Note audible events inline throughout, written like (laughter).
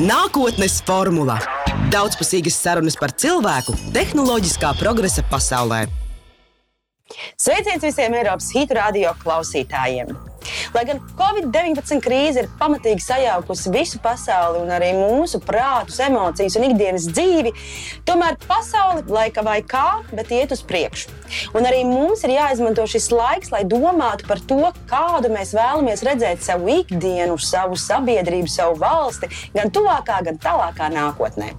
Nākotnes formula - daudzpusīgas sarunas par cilvēku tehnoloģiskā progresa pasaulē. Sveiciens visiem Eiropas hītu radio klausītājiem! Lai gan Covid-19 krīze ir pamatīgi sajaukusi visu pasauli un arī mūsu prātus, emocijas un ikdienas dzīvi, tomēr pasaule laika vai kā, bet iet uz priekšu. Un arī mums ir jāizmanto šis laiks, lai domātu par to, kādu mēs vēlamies redzēt savu ikdienu, savu sabiedrību, savu valsti, gan tuvākā, gan tālākā nākotnē.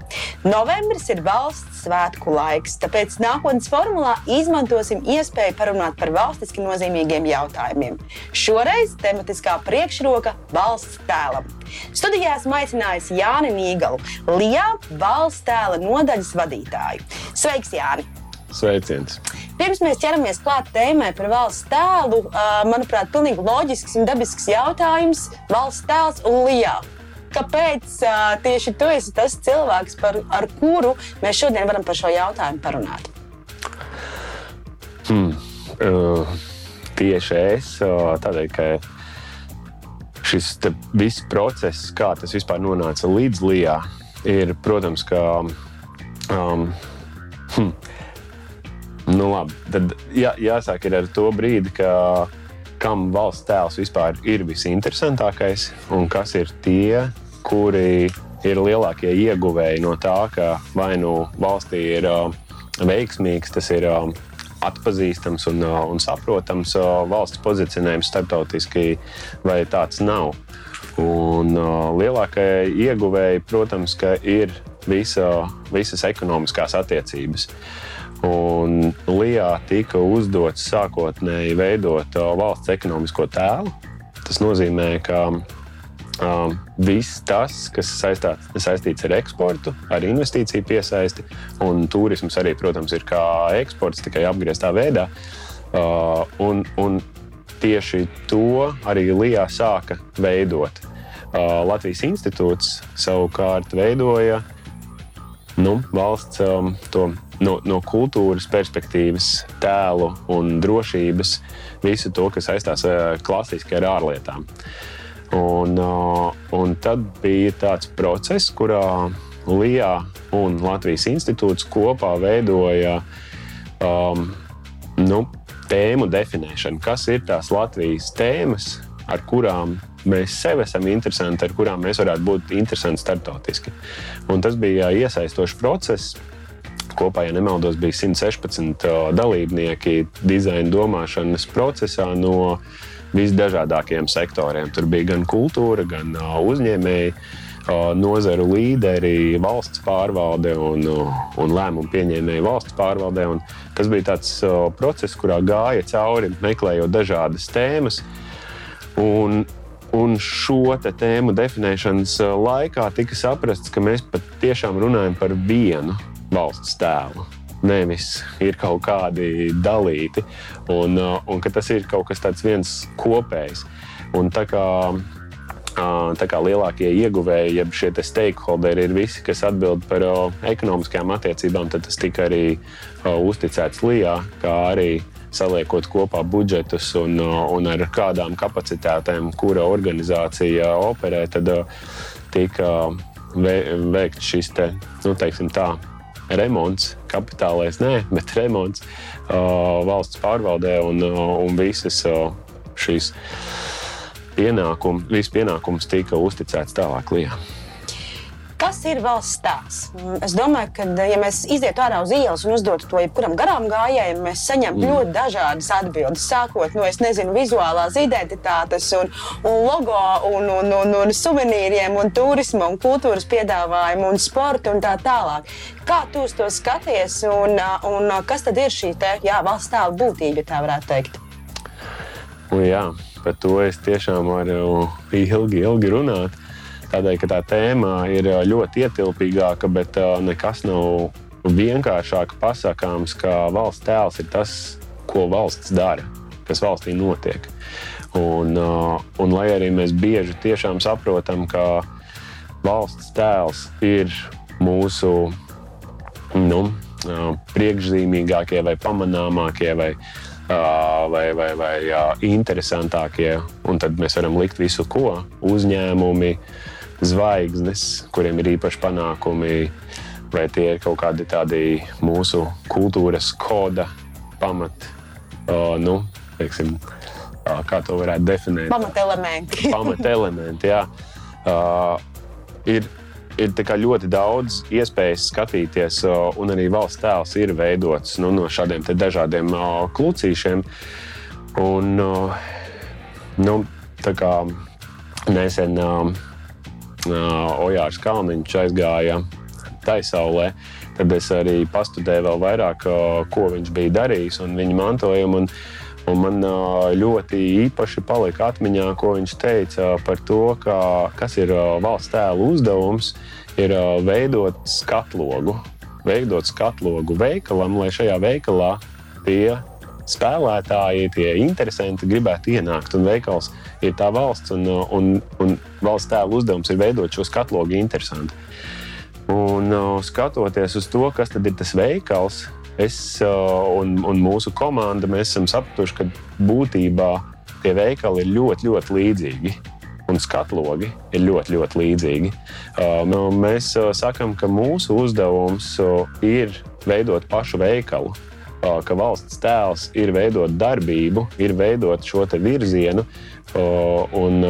Novembris ir valsts svētku laiks, tāpēc nākotnes formulā izmantosim iespēju parunāt par valstiski nozīmīgiem jautājumiem. Šoreiz tematiskā priekšroka valsts tēlam. Studijā esmu aicinājis Jāni Nīgalu, LIBE valsts tēla nodaļas vadītāju. Sveiks, Jāni! Sveiciens! Pirms mēs ķeramies klāt tēmai par valsts tēlu, manuprāt, pilnīgi loģisks un dabisks jautājums - valsts tēls un LIBE. Kāpēc uh, tieši tu esi tas cilvēks, par, ar kuru mēs šodien varam par šo jautājumu parunāt? Hmm. Uh, tieši es, uh, tādēļ, ka šis viss process, kā tas vispār nonāca līdz Lijā, ir, protams, ka. Um, hmm, nu labi, tad jā, jāsāk ar to brīdi, ka, kam valsts tēls vispār ir visinteresantākais un kas ir tie, kuri ir lielākie ieguvēji no tā, ka vai nu valstī ir uh, veiksmīgs, tas ir uh, atpazīstams un, uh, un saprotams valsts pozicionējums starptautiski, vai tāds nav. Un lielākie ieguvēji, protams, ir visa, visas ekonomiskās attiecības. Un Lijā tika uzdots sākotnēji veidot valsts ekonomisko tēlu. Tas nozīmē, ka Um, viss tas, kas saistāt, saistīts ar eksportu, ar investīciju piesaisti, un turisms arī, protams, ir kā eksports, tikai apgrieztā veidā. Uh, un, un tieši to arī Lijā sāka veidot. Uh, Latvijas institūts savukārt veidoja nu, valsts um, to no, no kultūras perspektīvas, tēlu un drošības, visu to, kas saistās uh, klasiski ar ārlietām. Un, uh, un tad bija tāds process, kurā Lijā un Latvijas institūts kopā veidoja um, nu, tēmu definēšanu. Kas ir tās Latvijas tēmas, ar kurām mēs sev esam interesanti, ar kurām mēs varētu būt interesanti starptautiski. Un tas bija iesaistošs process. Kopā, ja nemaldos, bija 116 uh, dalībnieki dizaina domāšanas procesā no uh, visdažādākajiem sektoriem. Tur bija gan kultūra, gan uzņēmēji, nozaru līderi, valsts pārvalde un, un lēmumu pieņēmēji valsts pārvaldē. Un tas bija tāds process, kurā gāja cauri, meklējot dažādas tēmas. Un, un šo tēmu definēšanas laikā tika saprasts, ka mēs patiešām runājam par vienu valsts tēlu nevis ir kaut kādi dalīti, un, uh, un ka tas ir kaut kas tāds viens kopējs. Un tā kā, uh, tā kā lielākie ieguvēji, jeb šie stakeholderi ir visi, kas atbild par uh, ekonomiskajām attiecībām, tad tas tika arī uzticēts Lijā, kā arī saliekot kopā budžetus un, un ar kādām kapacitātēm, kura organizācija operē, tad tika veikts šis te, nu, teiksim, tā, remonts, kapitālais nē, bet remonts uh, valsts pārvaldē un, uh, un visas uh, šīs pienākumi, viss pienākums tika uzticēts tālāk Lijā. Kas ir valsts tēls? Es domāju, ka, ja mēs izietu ārā uz ielas un uzdotu to jebkuram garām gājējam, mēs saņemtu mm. ļoti dažādas atbildes. Sākot no, nezinu, vizuālās identitātes, un, un logo, un, un, un, un suvenīriem, un turisma, un kultūras piedāvājumu, un sporta un tā tālāk. Kā tu uz to skaties, un, un kas tad ir šī te, jā, valsts tēla būtība, ja tā varētu teikt? Un jā, par to es tiešām varu ilgi, ilgi runāt. Tādēļ, ka tā tēma ir ļoti ietilpīgāka, bet nekas nav vienkāršāk pasakāms, ka valsts tēls ir tas, ko valsts dara, kas valstī notiek. Un, un lai arī mēs bieži tiešām saprotam, ka valsts tēls ir mūsu nu, priekšzīmīgākie vai pamanāmākie vai, vai, vai, vai interesantākie, un tad mēs varam likt visu ko uzņēmumi zvaigznes, kuriem ir īpaši panākumi, vai tie ir kaut kādi tādi mūsu kultūras koda pamat, uh, nu, teiksim, uh, kā to varētu definēt. Pamatelementi. (laughs) Pamatelementi, jā. Uh, ir ir ļoti daudz iespējas skatīties, un arī valsts tēls ir veidots nu, no šādiem dažādiem klucīšiem. Un, nu, kā nesen Ojārs Kalniņš aizgāja taisaulē, tad es arī pastudēju vēl vairāk, ko viņš bija darījis un viņa mantojumu. Un, Un man ļoti īpaši palika atmiņā, ko viņš teica par to, ka, kas ir valsts tēla uzdevums, ir veidot skatlogu. Veidot skatlogu veikalam, lai šajā veikalā tie spēlētāji, tie interesanti gribētu ienākt. Un veikals ir tā valsts, un, un, un valsts tēla uzdevums ir veidot šo skatlogu interesantu. Un skatoties uz to, kas tad ir tas veikals, es un, un mūsu komanda esam sapratuši, ka būtībā tie veikali ir ļoti, ļoti līdzīgi. Un skatlogi ir ļoti, ļoti līdzīgi. Mēs sakām, ka mūsu uzdevums ir veidot pašu veikalu, ka valsts tēls ir veidot darbību, ir veidot šo virzienu. Un,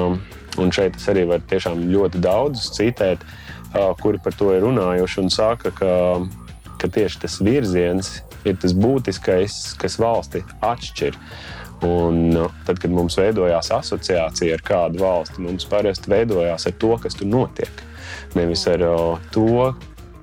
un šeit es arī varu tiešām ļoti daudz citēt, kuri par to ir runājuši un saka, ka ka tieši tas virziens ir tas būtiskais, kas valsti atšķir. Un, tad, kad mums veidojās asociācija ar kādu valsti, mums parasti veidojās ar to, kas tur notiek. Nevis ar uh, to,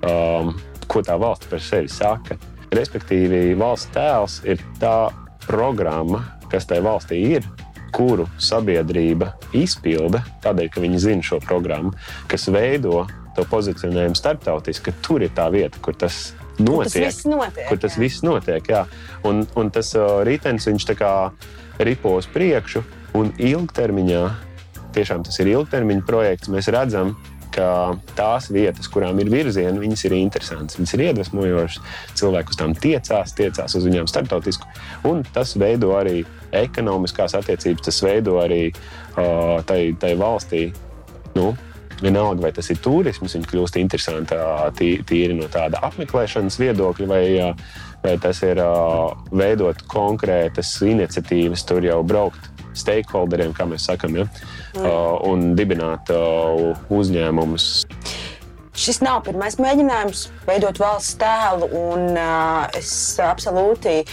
um, ko tā valsts par sevi saka. Respektīvi, valsts tēls ir tā programma, kas tajā valstī ir, kuru sabiedrība izpilda, tādēļ, ka viņi zina šo programmu, kas veido to pozicionējumu starptautiski, ka tur ir tā vieta, kur tas notiek. Kur tas viss notiek. Kur tas jā. viss notiek jā. un, un tas uh, ritenis viņš tā kā ripo uz priekšu un ilgtermiņā. Tiešām tas ir ilgtermiņa projekts. Mēs redzam, ka tās vietas, kurām ir virzieni, viņas ir interesantas, viņas ir iedvesmojošas. Cilvēki uz tām tiecās, tiecās uz viņām starptautiski. Un tas veido arī ekonomiskās attiecības, tas veido arī uh, tai, tai valstī. Nu, Vienalga, vai tas ir turisms, viņš kļūst interesants tīri no tāda apmeklēšanas viedokļa, vai, vai tas ir veidot konkrētas iniciatīvas, tur jau braukt stakeholderiem, kā mēs sakām, ja? mm. un dibināt uzņēmumus. Šis nav pirmais mēģinājums veidot valsts tēlu, un uh, es absolūti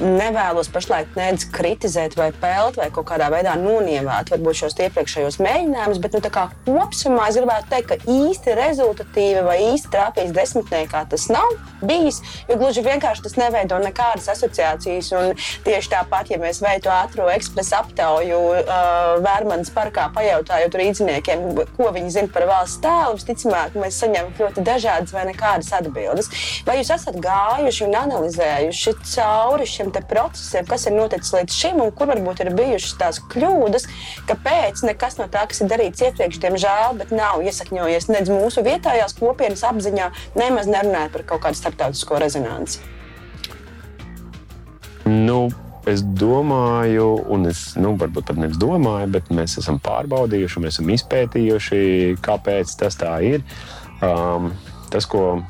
nevēlos pašlaik nedz kritizēt, vai pelt, vai kaut kādā veidā nonievāt varbūt šos iepriekšējos mēģinājumus, bet nu, kopumā es gribētu teikt, ka īsti rezultatīvi vai īsti trāpījis desmitniekā tas nav bijis. Jo gluži vienkārši tas neveido nekādas asociācijas. Un tieši tāpat, ja mēs veiktu ātrā ekspresa aptauju uh, Vērmanas parkā, pajautājot rīzniekiem, ko viņi zina par valsts tēlu, visticamāk, mēs saņemam ļoti dažādas vai nekādas atbildes. Vai jūs esat gājuši un analizējuši cauri šiem procesiem, kas ir noticis līdz šim un kur varbūt ir bijušas tās kļūdas, kāpēc nekas no tā, kas ir darīts iepriekš, diemžēl, bet nav iesakņojies nedz mūsu vietējās kopienas apziņā, nemaz nerunājot par kaut kādu starptautisko rezonanci. Nu, es domāju, un es nu, varbūt pat nevis domāju, bet mēs esam pārbaudījuši, mēs esam izpētījuši, kāpēc tas tā ir. Um, tas, ko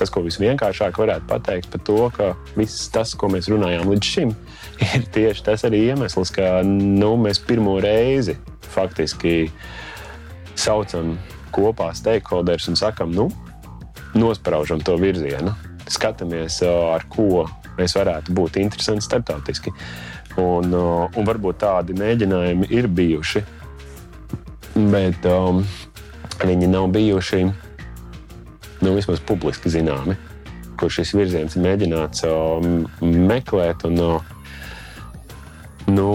tas, ko visvienkāršāk varētu pateikt par to, ka viss tas, ko mēs runājām līdz šim, (laughs) ir tieši tas arī iemesls, ka nu, mēs pirmo reizi faktiski saucam kopā stakeholders un sakam, nu, nospraužam to virzienu, skatāmies, ar ko mēs varētu būt interesanti starptautiski. Un, un varbūt tādi mēģinājumi ir bijuši, bet um, viņi nav bijuši nu, vismaz publiski zināmi, kur šis virziens ir mēģināts meklēt. Un, nu,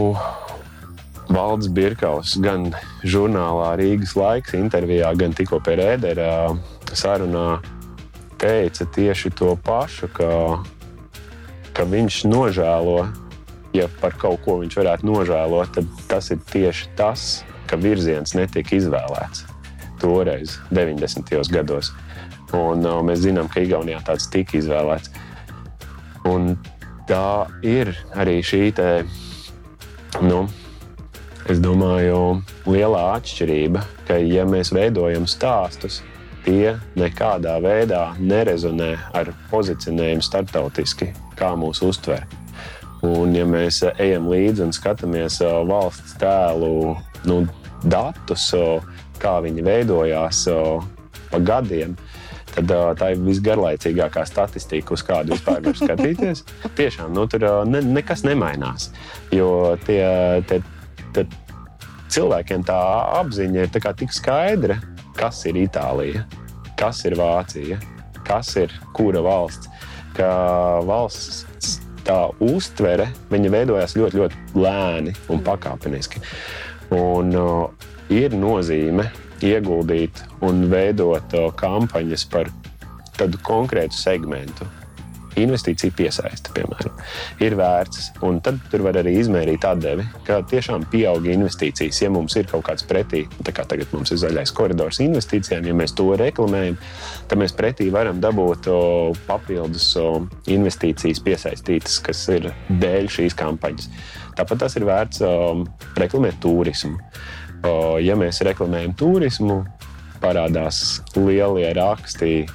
Valdes Birkaus gan žurnālā Rīgas laiks intervijā, gan tikko pie Rēdera sarunā teica tieši to pašu, ka, ka viņš nožēlo, ja par kaut ko viņš varētu nožēlot, tad tas ir tieši tas, ka virziens netika izvēlēts toreiz, 90. gados. Un, uh, mēs zinām, ka Igaunijā tāds tika izvēlēts. Un tā ir arī šī te, nu, es domāju, lielā atšķirība, ka, ja mēs veidojam stāstus, tie nekādā veidā nerezonē ar pozicionējumu starptautiski, kā mūs uztver. Un, ja mēs ejam līdzi un skatāmies valsts tēlu nu, datus, kā viņi veidojās pa gadiem, tad uh, tā ir visgarlaicīgākā statistika, uz kādu vispār var skatīties. (laughs) Tiešām nu, tur ne, nekas nemainās. Jo tie, tie, tie cilvēkiem tā apziņa ir tā tik skaidra, kas ir Itālija, kas ir Vācija, kas ir kura valsts. Ka valsts tā uztvere veidojās ļoti, ļoti lēni un pakāpeniski. Un, uh, ir nozīme ieguldīt un veidot kampaņas par kādu konkrētu segmentu. Investīcija piesaista, piemēram, ir vērts. Un tad tur var arī izmērīt atdevi, ka tiešām pieauga investīcijas. Ja mums ir kaut kāds pretī, tā kā tagad mums ir zaļais koridors investīcijām, ja mēs to reklamējam, tad mēs pretī varam dabūt o, papildus o, investīcijas piesaistītas, kas ir dēļ šīs kampaņas. Tāpat tas ir vērts o, reklamēt turismu ja mēs reklamējam turismu, parādās lielie raksti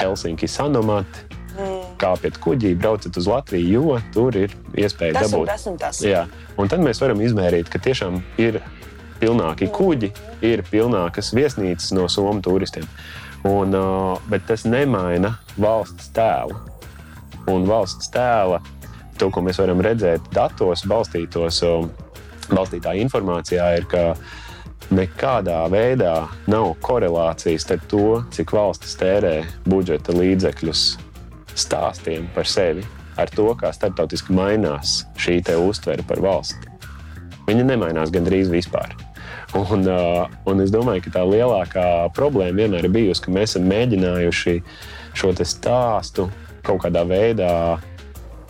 Helsinki Sanomati. Mm. Kāpiet kuģī, brauciet uz Latviju, jo tur ir iespēja tas dabūt. Un tas un tas. Jā, un tad mēs varam izmērīt, ka tiešām ir pilnāki kuģi, ir pilnākas viesnīcas no somu turistiem. Un, bet tas nemaina valsts tēlu. Un valsts tēla, to, ko mēs varam redzēt datos, balstītos, balstītā informācijā, ir, ka nekādā veidā nav korelācijas starp to, cik valstis tērē budžeta līdzekļus stāstiem par sevi, ar to, kā starptautiski mainās šī uztvere par valsti. Viņa nemainās gandrīz vispār. Un, uh, un es domāju, ka tā lielākā problēma vienmēr ir bijusi, ka mēs esam mēģinājuši šo stāstu kaut kādā veidā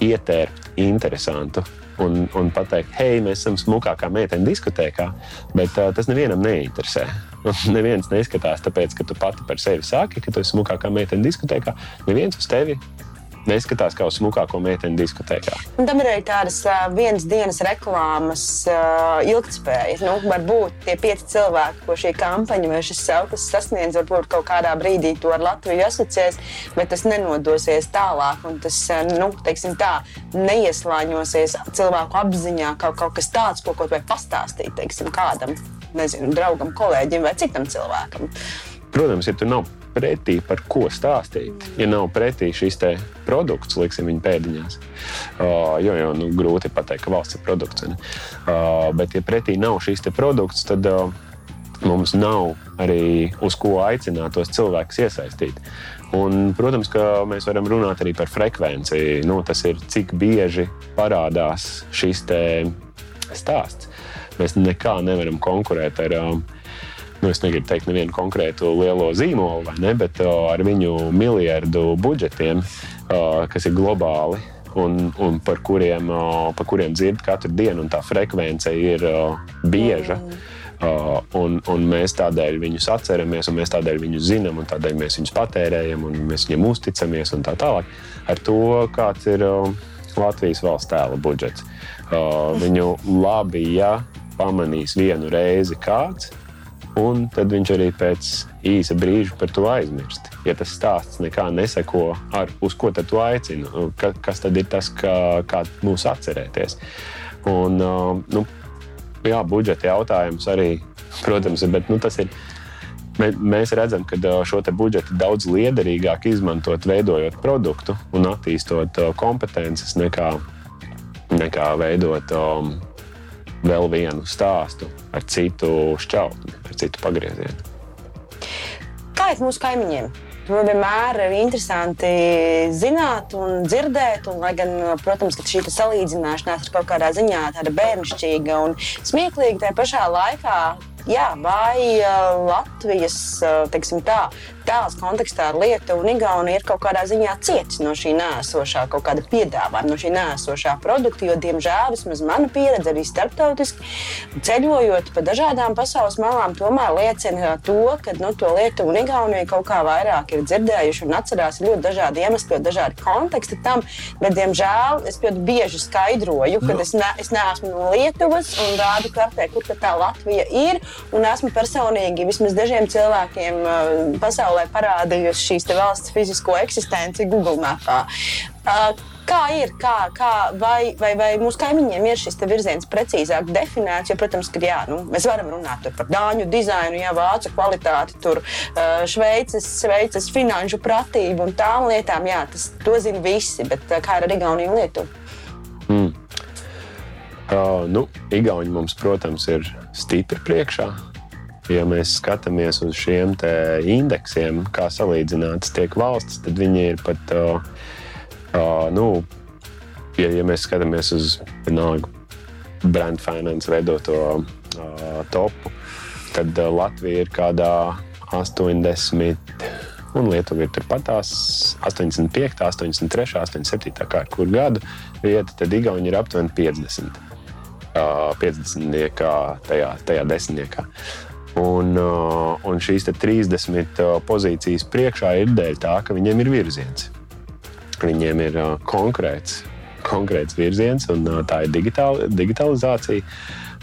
ietērpt interesantu un, un pateikt, hei, mēs esam smukākā meitene diskotēkā, bet uh, tas nevienam neinteresē. (laughs) Neviens neskatās, tāpēc, ka tu pati par sevi saki, ka tu esi smukākā meitene diskotēkā. Neviens uz tevi neskatās kā uz smukāko meiteni diskotēkā. Un tam ir arī tādas uh, vienas dienas reklāmas uh, ilgspēja. Nu, varbūt tie pieci cilvēki, ko šī kampaņa vai šis sauklis sasniedz, varbūt kaut kādā brīdī to ar Latviju asociēs, bet tas nenodosies tālāk. Tas nu, tā, neieslāņosies cilvēku apziņā kaut, kaut kas tāds, ko kaut vai pastāstīt teiksim, kādam nezinu, draugam, kolēģim vai citam cilvēkam. Protams, ja tu nav pretī, par ko stāstīt. Ja nav pretī šis produkts, liksim viņu pēdiņās, uh, jo, jo nu, grūti pateikt, ka valsts ir produkts. Uh, bet, ja pretī nav šis produkts, tad uh, mums nav arī uz ko aicināt tos cilvēkus iesaistīt. Un, protams, ka mēs varam runāt arī par frekvenci. Nu, tas ir cik bieži parādās šis stāsts. Mēs nekā nevaram konkurēt ar um, nu, es negribu teikt nevienu konkrētu lielo zīmolu, ne, bet uh, ar viņu miljardu budžetiem, uh, kas ir globāli. Un, un par, kuriem, uh, par kuriem dzird katru dienu, un tā frekvence ir uh, bieža. Mm. Uh, un, un mēs tādēļ viņus atceramies, un mēs tādēļ viņus zinām, un tādēļ mēs viņus patērējam, un mēs viņiem uzticamies, un tā tālāk. Ar to, kāds ir uh, Latvijas valsts tēla budžets. Uh, viņu labi, ja pamanīs vienu reizi kāds, un tad viņš arī pēc īsa brīža par to aizmirst. Ja tas stāsts nekā neseko, ar, uz ko tad tu aicini, ka, kas tad ir tas, kā, kā mūs atcerēties. Un, nu, jā, budžeta jautājums arī, protams, bet nu, tas ir. Mēs redzam, ka šo budžetu daudz liederīgāk izmantot, veidojot produktu un attīstot kompetences, nekā, nekā veidot um, vēl vienu stāstu ar citu šķautni, ar citu pagriezienu. Kā ir mūsu kaimiņiem? Man vienmēr ir interesanti zināt un dzirdēt, un, lai gan, protams, šī salīdzināšanās ir kaut kādā ziņā tāda bērnišķīga un smieklīga, tajā pašā laikā jā, vai Latvijas teiksim, tā, tēls kontekstā ar Lietuvu un Igauniju ir kaut kādā ziņā cietis no šī nēsošā kaut kāda piedāvājuma, no šī nēsošā produkta. Jo, diemžēl, vismaz mana pieredze arī starptautiski ceļojot pa dažādām pasaules malām, tomēr liecina to, ka nu, to Lietuvu un Igauniju kaut kā vairāk ir dzirdējuši un atcerās ļoti dažādi iemesli, ļoti dažādi konteksti tam. Bet, diemžēl, es ļoti bieži skaidroju, ka no. es, ne, es neesmu no Lietuvas un rādu kartē, kur tā Latvija ir. Un esmu personīgi vismaz dažiem cilvēkiem pasaulē pasaulē parādījusi šīs valsts fizisko eksistenci Google mapā. Uh, kā ir, kā, kā, vai, vai, vai mūsu kaimiņiem ir šis virziens precīzāk definēts? Jo, protams, ka jā, nu, mēs varam runāt par dāņu dizainu, jā, vācu kvalitāti, tur, uh, šveices, šveices finanšu pratību un tām lietām. Jā, tas to zina visi, bet uh, kā ir ar Igauniju un Lietuvu? Mm. Uh, nu, Igauni mums, protams, ir stipri priekšā ja mēs skatāmies uz šiem indeksiem, kā salīdzināts tiek valsts, tad viņi ir pat, uh, uh, nu, ja, ja mēs skatāmies uz vienalga brand finance veidoto uh, topu, tad uh, Latvija ir kādā 80. Un Lietuva ir turpatās 85, 83, 87, kā kur gadu vieta, tad Igauni ir aptuveni 50. Uh, 50. tajā, tajā desmitniekā. Un, uh, un šīs 30 uh, pozīcijas priekšā ir dēļ tā, ka viņiem ir virziens. Viņiem ir uh, konkrēts, konkrēts virziens, un tā ir digitāli, digitalizācija.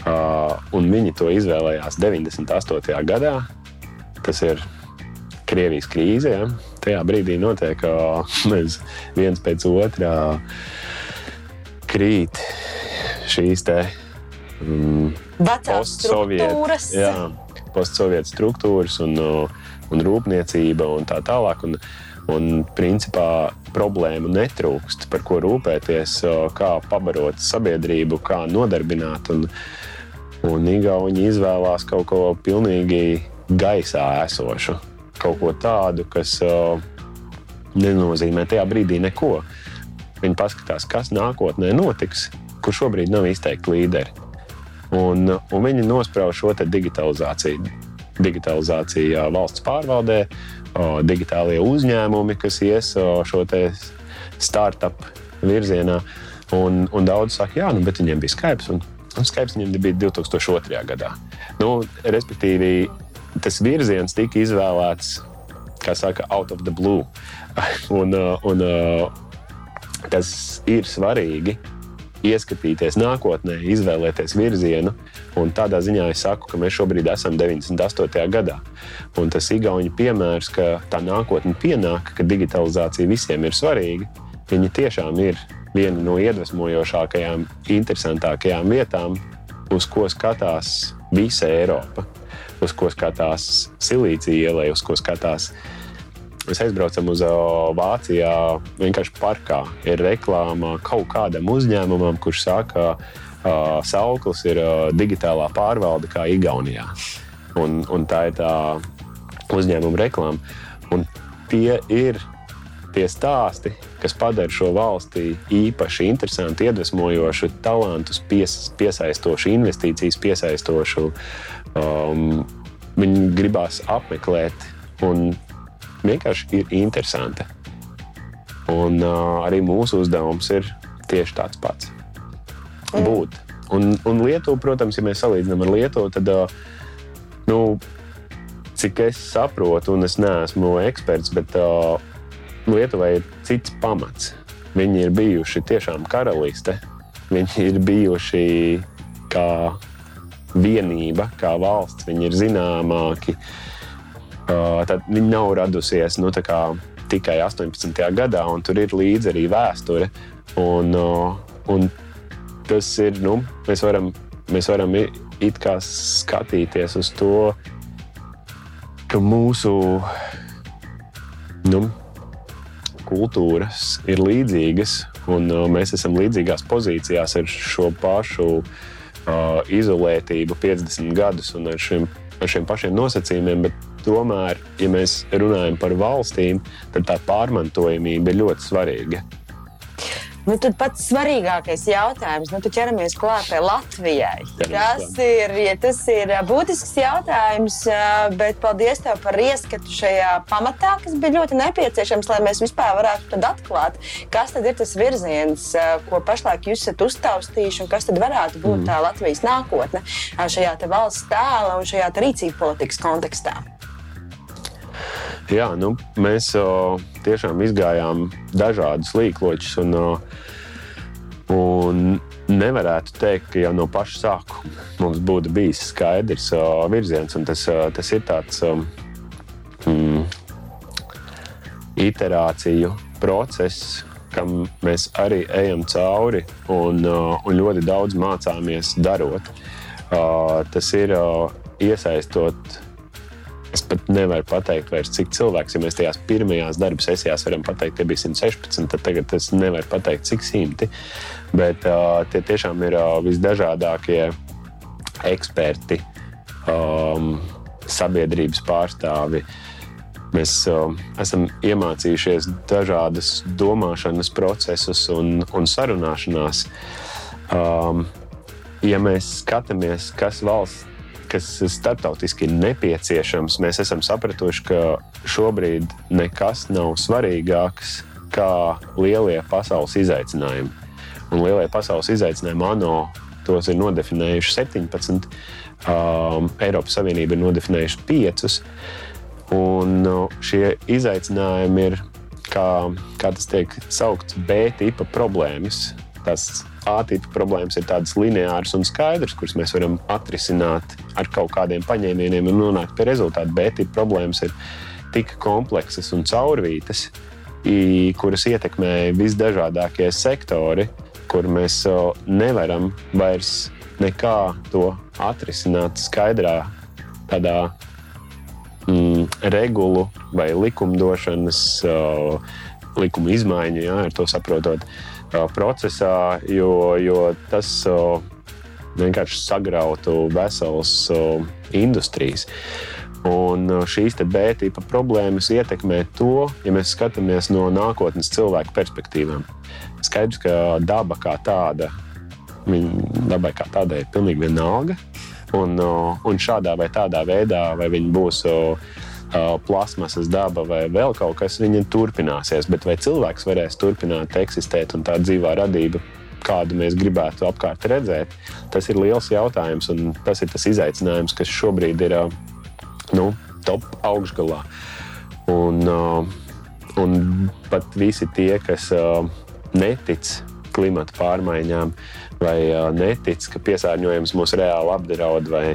Un viņi to izvēlējās 98. gadā. Tas ir Krievijas krīze. Ja? Tajā brīdī notiek, (laughs) viens pēc otrā krīt šīs te um, vecās struktūras. Postsovietu struktūras un, un rūpniecība un tā tālāk. Un, un principā problēmu netrūkst, par ko rūpēties, kā pabarot sabiedrību, kā nodarbināt. Un, un Igauni izvēlās kaut ko pilnīgi gaisā esošu, kaut ko tādu, kas nenozīmē tajā brīdī neko. Viņi paskatās, kas nākotnē notiks, kur šobrīd nav izteikti līderi. Un, un viņi nosprauž šo digitalizāciju. Digitalizācija valsts pārvaldē, digitālie uzņēmumi, kas ies šo startup virzienā. Un, un daudz saka, jā, nu, bet viņiem bija Skype, un, un Skype viņiem bija 2002. gadā. Nu, respektīvi, tas virziens tika izvēlēts, kā saka, out of the blue. (laughs) un, un, tas ir svarīgi, ieskatīties nākotnē, izvēlēties virzienu. Un tādā ziņā es saku, ka mēs šobrīd esam 98. gadā. Un tas Igaunijas piemērs, ka tā nākotne pienāk, ka digitalizācija visiem ir svarīga. Viņa tiešām ir viena no iedvesmojošākajām, interesantākajām vietām, uz ko skatās visa Eiropa, uz ko skatās Silīcija ielai, uz ko skatās Mēs aizbraucam uz Vācijā, vienkārši parkā ir reklāma kaut kādam uzņēmumam, kurš saka, ka sauklis ir digitālā pārvalde kā Igaunijā. Un, un tā ir tā uzņēmuma reklāma. Un tie ir tie stāsti, kas padara šo valsti īpaši interesantu, iedvesmojošu, talantus pies, piesaistošu, investīcijas piesaistošu. Um, viņi gribās apmeklēt un vienkārši ir interesanta. Un uh, arī mūsu uzdevums ir tieši tāds pats - būt. Un, un Lietuva, protams, ja mēs salīdzinām ar Lietuvu, tad, uh, nu, cik es saprotu, un es neesmu eksperts, bet uh, Lietuvai ir cits pamats. Viņi ir bijuši tiešām karaliste. Viņi ir bijuši kā vienība, kā valsts. Viņi ir zināmāki. Uh, tad viņa nav radusies nu, tikai 18. gadā, un tur ir līdzi arī vēsture. Un, un tas ir, nu, mēs varam, mēs varam it kā skatīties uz to, ka mūsu nu, kultūras ir līdzīgas, un uh, mēs esam līdzīgās pozīcijās ar šo pašu uh, izolētību 50 gadus un ar šiem, ar šiem pašiem nosacījumiem. Bet Tomēr, ja mēs runājam par valstīm, tad tā pārmantojamība ir ļoti svarīga. Nu, tad pats svarīgākais jautājums, nu, ķeramies klāt pie Latvijai. Ķeramies Tas ir, ja tas ir būtisks jautājums, bet paldies tev par ieskatu šajā pamatā, kas bija ļoti nepieciešams, lai mēs vispār varētu atklāt, kas tad ir tas virziens, ko pašlaik jūs esat uztaustījuši un kas tad varētu būt mm. tā Latvijas nākotne šajā valsts tēla un šajā rīcību politikas kontekstā. Jā, nu, mēs o, tiešām izgājām dažādus līkločus. Un, o, un nevarētu teikt, ka jau no paša sākuma mums būtu bijis skaidrs o, virziens. Tas, o, tas ir tāds mm, iterāciju process, kam mēs arī ejam cauri un, un ļoti daudz mācāmies darot. Tas ir iesaistot Es pat nevaru pateikt, vairs, cik cilvēks, ja mēs tajās pirmajās darba sesijās varam pateikt, ka bija 116, tad tagad es nevaru pateikt, cik simti. Bet uh, tie tiešām ir uh, visdažādākie eksperti, um, sabiedrības pārstāvi. Mēs uh, esam iemācījušies dažādas domāšanas procesus un, un sarunāšanās. Um, ja mēs skatāmies, kas valsts kas starptautiski ir nepieciešams, mēs esam sapratuši, ka šobrīd nekas nav svarīgāks kā lielie pasaules izaicinājumi. Un lielie pasaules izaicinājumi ANO tos ir nodefinējuši 17, um, Eiropas Savienība ir nodefinējuši 5. Un uh, šie izaicinājumi ir, kā, kā tas tiek saukts, B tipa problēmas. Tas A-tipa problēmas ir tādas lineāras un skaidras, kuras mēs varam atrisināt ar kaut kādiem paņēmieniem un nonākt pie rezultātu. B-tipa problēmas ir tik kompleksas un caurvītas, kuras ietekmē visdažādākie sektori, kur mēs nevaram vairs nekā to atrisināt skaidrā tādā mm, regulu vai likumdošanas, uh, likuma izmaiņu, jā, ar to saprotot. Uh, procesā, jo, jo tas vienkārši sagrautu veselas industrijas. Un šīs B-tipa problēmas ietekmē to, ja mēs skatāmies no nākotnes cilvēku perspektīvām. Skaidrs, ka daba kā tāda, dabai kā tādai ir pilnīgi vienalga. Un, un šādā vai tādā veidā, vai viņi būs plasmasas daba vai vēl kaut kas, viņa turpināsies. Bet vai cilvēks varēs turpināt eksistēt un tā dzīvā radība, kādu mēs gribētu apkārt redzēt, tas ir liels jautājums un tas ir tas izaicinājums, kas šobrīd ir nu, top augšgalā. Un, un pat visi tie, kas netic klimata pārmaiņām, vai netic, ka piesārņojums mūs reāli apdraud, vai,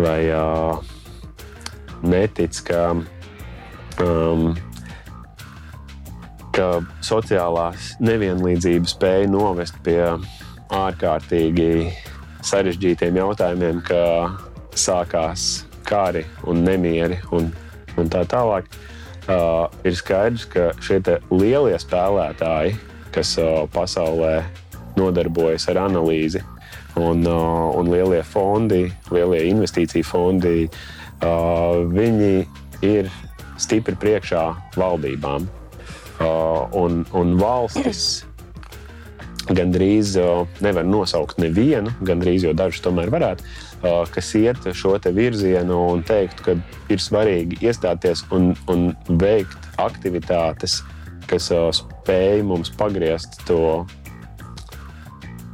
vai netic, ka, um, ka sociālās nevienlīdzības spēja novest pie ārkārtīgi sarežģītiem jautājumiem, ka sākās kari un nemieri un, un tā tālāk. Uh, ir skaidrs, ka šie lielie spēlētāji, kas uh, pasaulē nodarbojas ar analīzi, un, uh, un lielie fondi, lielie investīciju fondi, Uh, viņi ir stipri priekšā valdībām. Uh, un, un valstis (clears throat) gandrīz uh, nevar nosaukt nevienu, gandrīz jau dažus tomēr varētu, kas iet šo virzienu un teikt, ka ir svarīgi iestāties un, un veikt aktivitātes, kas spēj mums pagriezt to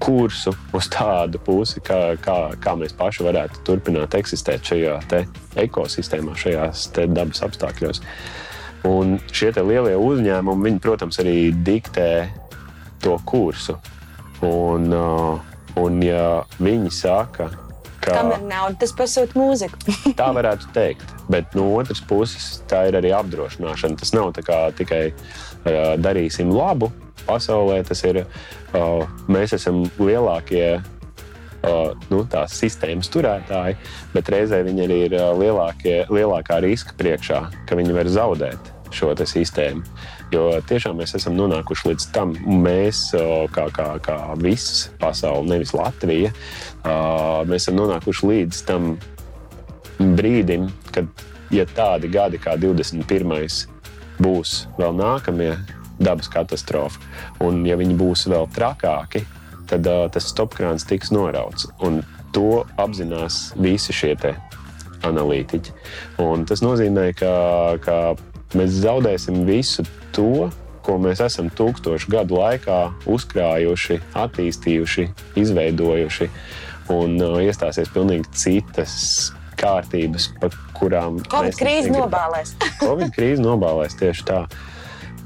kursu uz tādu pusi, kā, kā, kā mēs paši varētu turpināt eksistēt šajā ekosistēmā, šajās dabas apstākļos. Un šie lielie uzņēmumi, viņi, protams, arī diktē to kursu. Un, uh, un ja viņi saka, ka tam ir nauda, tas pasūta mūziku. (laughs) tā varētu teikt. Bet no otras puses, tā ir arī apdrošināšana. Tas nav tikai uh, darīsim labu, pasaulē. Tas ir, mēs esam lielākie uh, nu, tās sistēmas turētāji, bet reizē viņi arī ir lielākie, lielākā riska priekšā, ka viņi var zaudēt šo sistēmu. Jo tiešām mēs esam nonākuši līdz tam, mēs, kā, kā, kā viss pasaule, nevis Latvija, mēs esam nonākuši līdz tam brīdim, kad, ja tādi gadi kā 21. būs vēl nākamie, dabas katastrofa. Un, ja viņi būs vēl trakāki, tad uh, tas stopkrāns tiks norauts. Un to apzinās visi šie analītiķi. Un tas nozīmē, ka, ka mēs zaudēsim visu to, ko mēs esam tūkstošu gadu laikā uzkrājuši, attīstījuši, izveidojuši. Un uh, iestāsies pilnīgi citas kārtības, par kurām Covid krīze nobālēs. Covid krīze nobālēs tieši tā.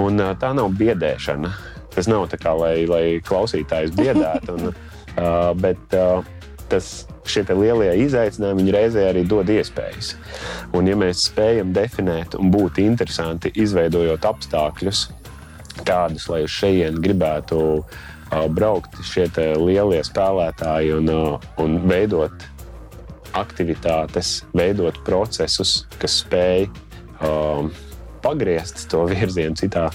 Un, uh, tā nav biedēšana. Tas nav tā kā lai, lai klausītājs biedētu. Un, (laughs) uh, bet uh, tas, šie lielie izaicinājumi reizē arī dod iespējas. Un, ja mēs spējam definēt un būt interesanti, izveidojot apstākļus tādus, lai uz šejienes gribētu uh, braukt šie lielie spēlētāji un, uh, un veidot aktivitātes, veidot procesus, kas spēj um, pagriezt to virzienu citā,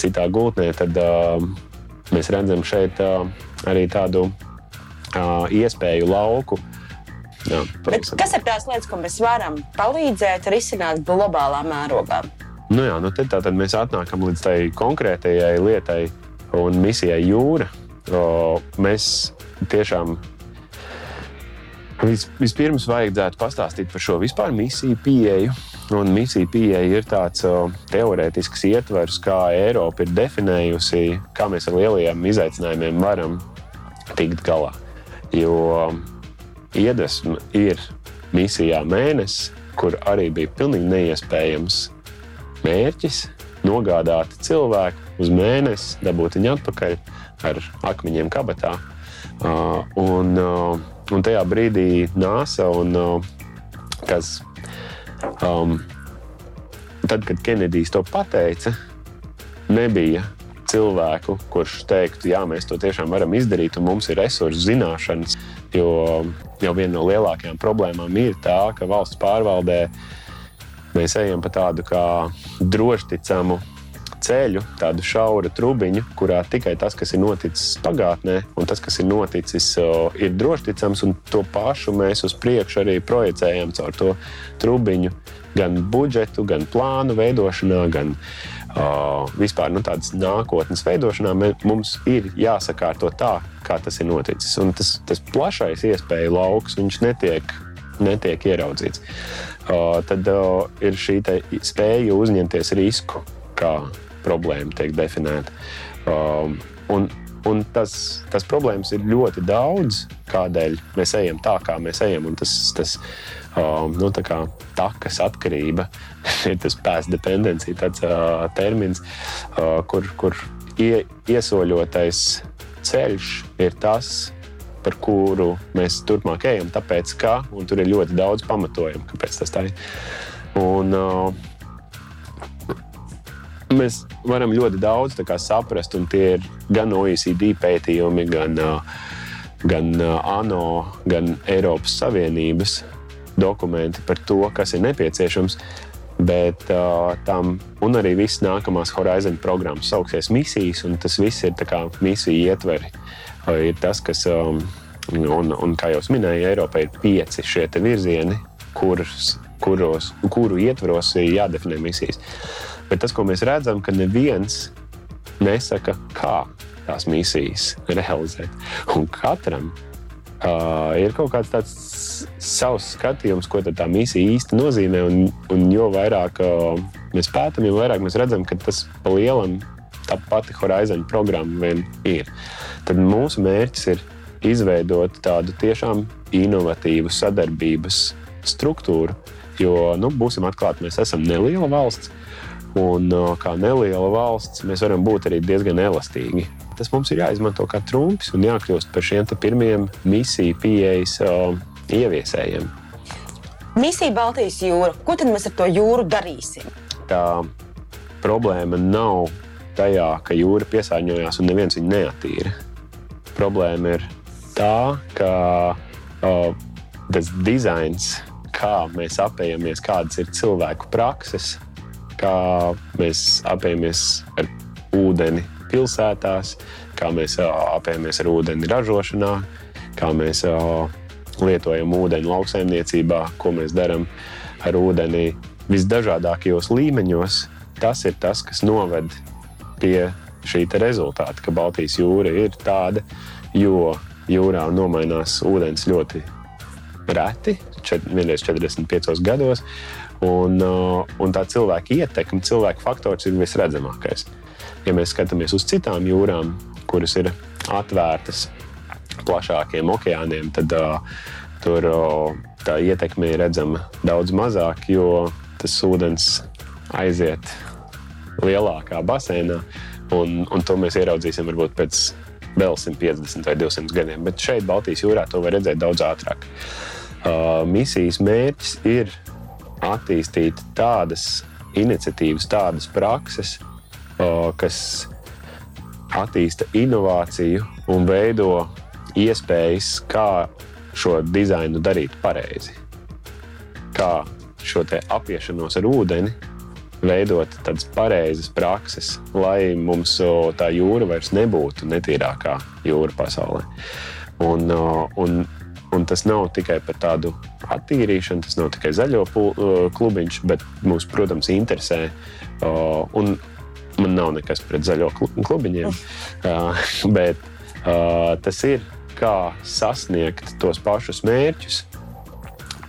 citā gultnē, tad um, mēs redzam šeit uh, arī tādu uh, iespēju lauku. Jā, kas ir tās lietas, ko mēs varam palīdzēt risināt globālā mērogā? Nu jā, nu tad, tad mēs atnākam līdz tai konkrētajai lietai un misijai jūra. O, mēs tiešām Vis, vispirms vajadzētu pastāstīt par šo vispār misiju pieeju. Un misija pieeja ir tāds uh, teorētisks ietvers, kā Eiropa ir definējusi, kā mēs ar lielajiem izaicinājumiem varam tikt galā. Jo um, iedvesma ir misijā mēnesis, kur arī bija pilnīgi neiespējams mērķis nogādāt cilvēku uz mēnesi, dabūt viņu atpakaļ ar akmeņiem kabatā. Uh, un, uh, Un tajā brīdī NASA un uh, kas. Um, tad, kad Kenedijs to pateica, nebija cilvēku, kurš teiktu, jā, mēs to tiešām varam izdarīt, un mums ir resursu zināšanas. Jo jau viena no lielākajām problēmām ir tā, ka valsts pārvaldē mēs ejam pa tādu kā drošticamu ceļu, tādu šauru trubiņu, kurā tikai tas, kas ir noticis pagātnē, un tas, kas ir noticis, ir drošticams, un to pašu mēs uz priekšu arī projicējam caur to trubiņu. Gan budžetu, gan plānu veidošanā, gan uh, vispār nu, tādas nākotnes veidošanā mums ir jāsakārto tā, kā tas ir noticis. Un tas, tas plašais iespēju lauks, viņš netiek, netiek ieraudzīts. Uh, tad uh, ir šī spēja uzņemties risku, kā problēma tiek definēta. Um, un, un tas, tas problēmas ir ļoti daudz, kādēļ mēs ejam tā, kā mēs ejam. Tas, tas um, nu, tā kā takas atkarība (laughs) ir tas pēc dependencija, tāds uh, termins, uh, kur, kur ie, iesoļotais ceļš ir tas, par kuru mēs turpmāk ejam, tāpēc ka tur ir ļoti daudz pamatojumu, kāpēc tas tā ir. Un, uh, Mēs varam ļoti daudz saprast, un tie ir gan OECD pētījumi, gan, gan ANO, gan Eiropas Savienības dokumenti par to, kas ir nepieciešams. Bet uh, tam arī viss nākamās Horizon programmas sauksies misijas, un tas viss ir misiju ietveri. Uh, ir tas, kas, um, un, un kā jau minēju, Eiropai ir pieci šie virzieni, kurus, kuros, kuru ietvaros ir jādefinē misijas. Bet tas, ko mēs redzam, ka neviens nesaka, kā tās misijas realizēt. Un katram uh, ir kaut kāds tāds savs skatījums, ko tā misija īsti nozīmē. Un, un jo vairāk uh, mēs pētām, jo vairāk mēs redzam, ka tas pa lielam tā pati Horizon programma vien ir. Tad mūsu mērķis ir izveidot tādu tiešām inovatīvu sadarbības struktūru. Jo, nu, būsim atklāti, mēs esam neliela valsts. Un kā neliela valsts, mēs varam būt arī diezgan elastīgi. Tas mums ir jāizmanto kā trumps un jākļūst par šiem pirmiem misiju pieejas uh, ieviesējiem. Misija Baltijas jūra. Ko tad mēs ar to jūru darīsim? Tā problēma nav tajā, ka jūra piesārņojās un neviens viņu neatīra. Problēma ir tā, ka uh, tas dizains, kā mēs apējamies, kādas ir cilvēku prakses, kā mēs apējamies ar ūdeni pilsētās, kā mēs apējamies ar ūdeni ražošanā, kā mēs lietojam ūdeni lauksaimniecībā, ko mēs darām ar ūdeni visdažādākajos līmeņos. Tas ir tas, kas noved pie šī rezultāta, ka Baltijas jūra ir tāda, jo jūrā nomainās ūdens ļoti reti, vienreiz 45 gados. Un, uh, un tā cilvēka ietekme, cilvēka faktors ir visredzamākais. Ja mēs skatāmies uz citām jūrām, kuras ir atvērtas plašākiem okeāniem, tad uh, tur uh, tā ietekme ir redzama daudz mazāk, jo tas ūdens aiziet lielākā basēnā. Un, un to mēs ieraudzīsim varbūt pēc vēl 150 vai 200 gadiem. Bet šeit, Baltijas jūrā, to var redzēt daudz ātrāk. Uh, misijas mērķis ir attīstīt tādas iniciatīvas, tādas prakses, kas attīsta inovāciju un veido iespējas, kā šo dizainu darīt pareizi. Kā šo apiešanos ar ūdeni veidot tādas pareizas prakses, lai mums tā jūra vairs nebūtu netīrākā jūra pasaulē. Un, un, un tas nav tikai par tādu attīrīšanu, tas nav tikai zaļo klubiņš, bet mūs, protams, interesē. Un man nav nekas pret zaļo klubiņiem, (laughs) bet tas ir kā sasniegt tos pašus mērķus,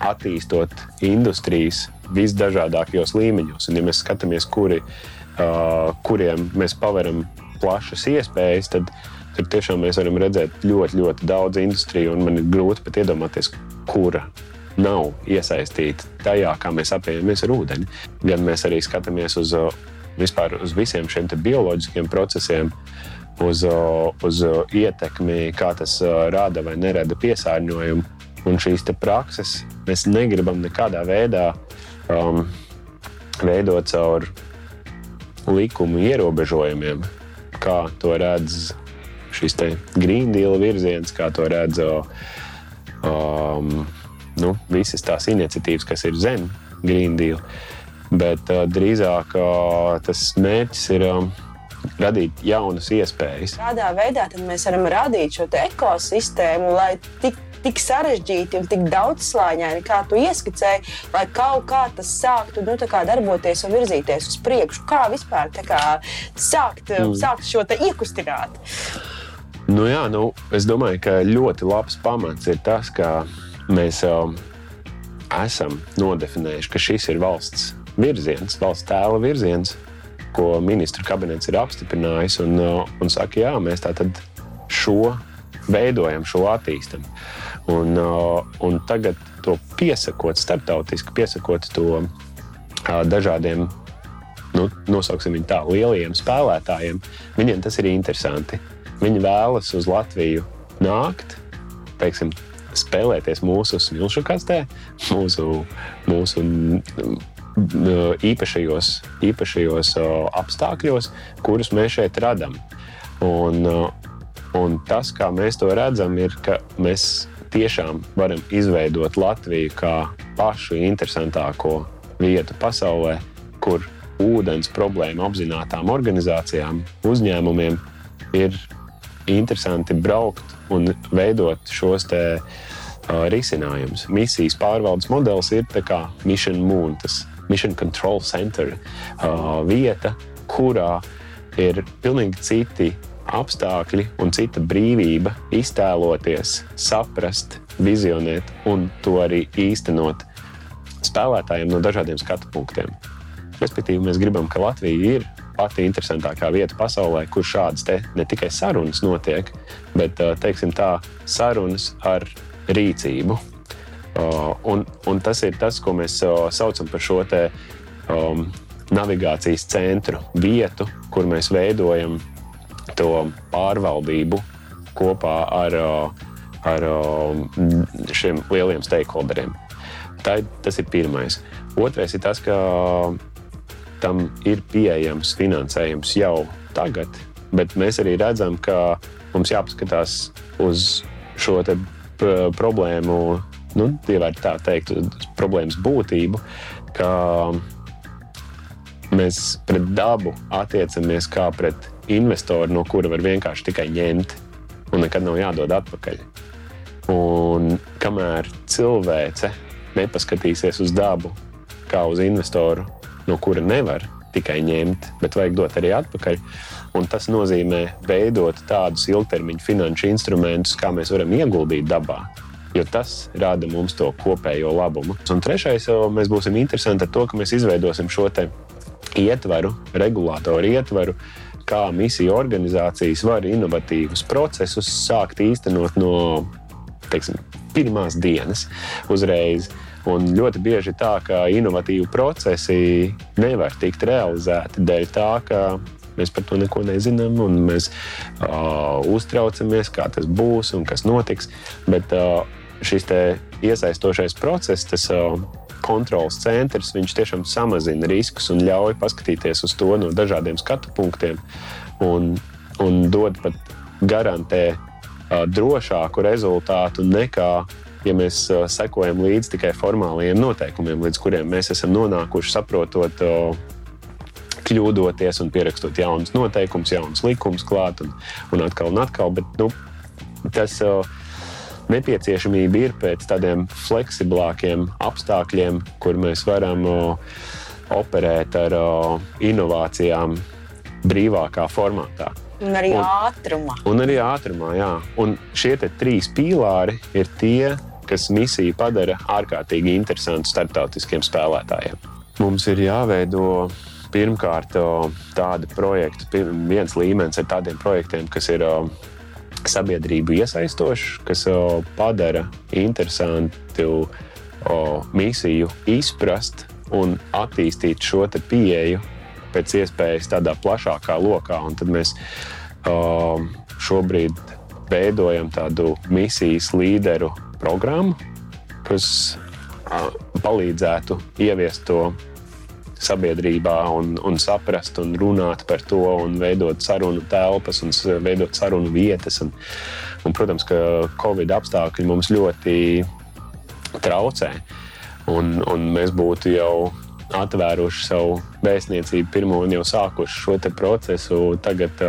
attīstot industrijas visdažādākajos līmeņos. Un, ja mēs skatāmies, kuri, uh, kuriem mēs paveram plašas iespējas, tad tur tiešām mēs varam redzēt ļoti, ļoti daudz industriju. Man ir grūti pat iedomāties, kura nav iesaistīta tajā, kā mēs apējamies ar ūdeni. Gan mēs arī skatāmies uz, vispār, uz visiem šiem bioloģiskiem procesiem. Uz, uz ietekmi, kā tas rada vai nerada piesārņojumu. Un šīs prakses mēs negribam nekādā veidā um, veidot caur likumu ierobežojumiem, kā to redz šis Green Deal virziens, kā to redz um, nu, visas tās iniciatīvas, kas ir zem Green Deal. Bet uh, drīzāk uh, tas mērķis ir. Um, radīt jaunas iespējas. Kādā veidā mēs varam radīt šo ekosistēmu, lai tik tik sarežģīti un tik daudzslāņaini, kā tu ieskicēji, lai kaut kā tas sāktu nu, kā darboties un virzīties uz priekšu. Kā vispār kā, sākt, mm. sākt šo iekustināt? Nu, jā, nu, es domāju, ka ļoti labs pamats ir tas, ka mēs jau esam nodefinējuši, ka šis ir valsts virziens, valsts tēla virziens, ko ministru kabinets ir apstiprinājis. Un, un saka, jā, mēs tā tad šo veidojam, šo attīstam. Un, uh, un tagad to piesakot, starptautiski piesakot to uh, dažādiem, nu, nosauksim viņu tā, lielajiem spēlētājiem, viņiem tas ir interesanti. Viņi vēlas uz Latviju nākt, teiksim, spēlēties mūsu smilšu kastē, mūsu, mūsu īpašajos, īpašajos apstākļos, kurus mēs šeit radām. Un, un tas, kā mēs to redzam, ir, ka mēs tiešām varam izveidot Latviju kā pašu interesantāko vietu pasaulē, kur ūdens problēmu apzinātām organizācijām, uzņēmumiem ir interesanti braukt un veidot šos te, uh, risinājumus. Misijas pārvaldes modelis ir Mission Moon, tas Mission Control Center uh, vieta, kurā ir pilnīgi citi apstākļi un cita brīvība iztēloties, saprast, vizionēt un to arī īstenot spēlētājiem no dažādiem skatu punktiem. Respektīvi, mēs gribam, ka Latvija ir pati interesantākā vieta pasaulē, kur šādas ne tikai sarunas notiek, bet teiksim, tā, sarunas ar rīcību. Un, un tas ir tas, ko mēs saucam par šo te, um, navigācijas centru, vietu, kur mēs veidojam to pārvaldību kopā ar, ar šiem lieliem stakeholderiem. Tā, tas ir pirmais. Otrais ir tas, ka tam ir pieejams finansējums jau tagad, bet mēs arī redzam, ka mums jāpaskatās uz šo problēmu, nu, tā teikt, problēmas būtību, ka mēs pret dabu attiecamies kā pret investoru, no kura var vienkārši tikai ņemt un nekad nav jādod atpakaļ. Un kamēr cilvēce nepaskatīsies uz dabu kā uz investoru, no kura nevar tikai ņemt, bet vajag dot arī atpakaļ. Un tas nozīmē veidot tādus ilgtermiņa finanšu instrumentus, kā mēs varam ieguldīt dabā. Jo tas rada mums to kopējo labumu. Un trešais, mēs būsim interesanti ar to, ka mēs izveidosim šo ietvaru, regulātoru ietvaru, kā misiju organizācijas var inovatīvus procesus sākt īstenot no teiksim, pirmās dienas uzreiz. Un ļoti bieži tā, ka inovatīvi procesi nevar tikt realizēti dēļ tā, ka mēs par to neko nezinām, un mēs uh, uztraucamies, kā tas būs un kas notiks. Bet uh, šis iesaistošais process, tas uh, kontrols centrs, viņš tiešām samazina riskus un ļauj paskatīties uz to no dažādiem skatu punktiem un, un dod pat garantē uh, drošāku rezultātu nekā ja mēs uh, sekojam līdzi tikai formālajiem noteikumiem, līdz kuriem mēs esam nonākuši, saprotot, uh, kļūdoties un pierakstot jaunus noteikumus, jaunus likumus klāt un, un atkal un atkal. Bet, nu, tas uh, nepieciešamība ir pēc tādiem fleksiblākiem apstākļiem, kur mēs varam uh, operēt ar uh, inovācijām brīvākā formātā. Un arī un, ātrumā. Un arī ātrumā, jā. Un šie trīs pīlāri ir tie, kas misiju padara ārkārtīgi interesantu starptautiskiem spēlētājiem. Mums ir jāveido pirmkārt tādi projekti, viens līmenis ar tādiem projektiem, kas ir sabiedrību iesaistošs, kas padara interesantu misiju izprast un attīstīt šo pieeju pēc iespējas tādā plašākā lokā. Un tad mēs šobrīd veidojam tādu misijas līderu programmu, kas palīdzētu ieviest to sabiedrībā un, un saprast un runāt par to un veidot sarunu telpas un veidot sarunu vietas. Un, un, protams, ka Covid apstākļi mums ļoti traucē. Un, un mēs būtu jau atvēruši savu vēstniecību pirmo un jau sākuši šo procesu tagad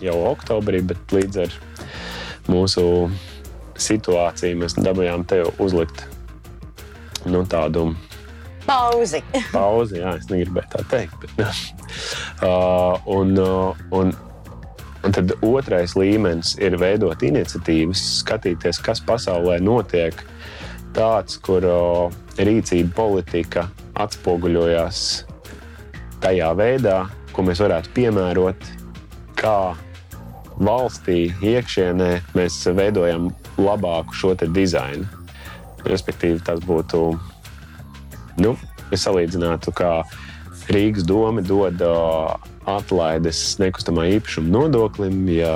jau oktobrī, bet līdz ar mūsu situāciju mēs dabūjām te uzlikt nu, tādu pauzi. pauzi, jā, es negribēju tā teikt. Bet, uh, un, uh, un, un tad otrais līmenis ir veidot iniciatīvas, skatīties, kas pasaulē notiek. Tāds, kur uh, rīcība politika atspoguļojas tajā veidā, ko mēs varētu piemērot, kā valstī iekšienē mēs veidojam labāku šo dizainu. Respektīvi, tas būtu, nu, ja salīdzinātu, kā Rīgas doma dod atlaides nekustamā īpašuma nodoklim, ja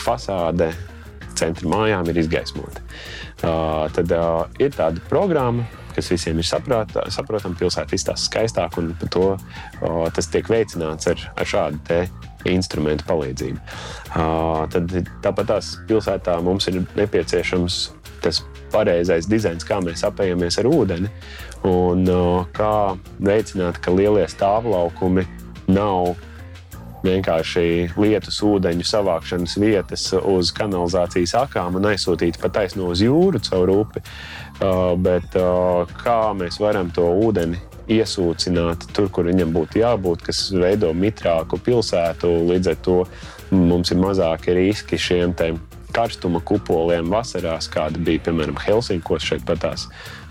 fasāde centra mājām ir izgaismota. Tad ir tāda programma, kas visiem ir saprotama, pilsēta izstāsta skaistāk, un to, tas tiek veicināts ar, ar šādu instrumentu palīdzību. Tad tāpat tās pilsētā mums ir nepieciešams tas pareizais dizains, kā mēs apējamies ar ūdeni un kā veicināt, ka lielie stāvlaukumi nav vienkārši lietus ūdeņu savākšanas vietas uz kanalizācijas akām un aizsūtīt pa taisno uz jūru caur upi, bet kā mēs varam to ūdeni iesūcināt tur, kur viņam būtu jābūt, kas veido mitrāku pilsētu. Līdz ar to mums ir mazāki riski šiem karstuma kupoliem vasarās, kāda bija piemēram Helsinkos šeit pat tās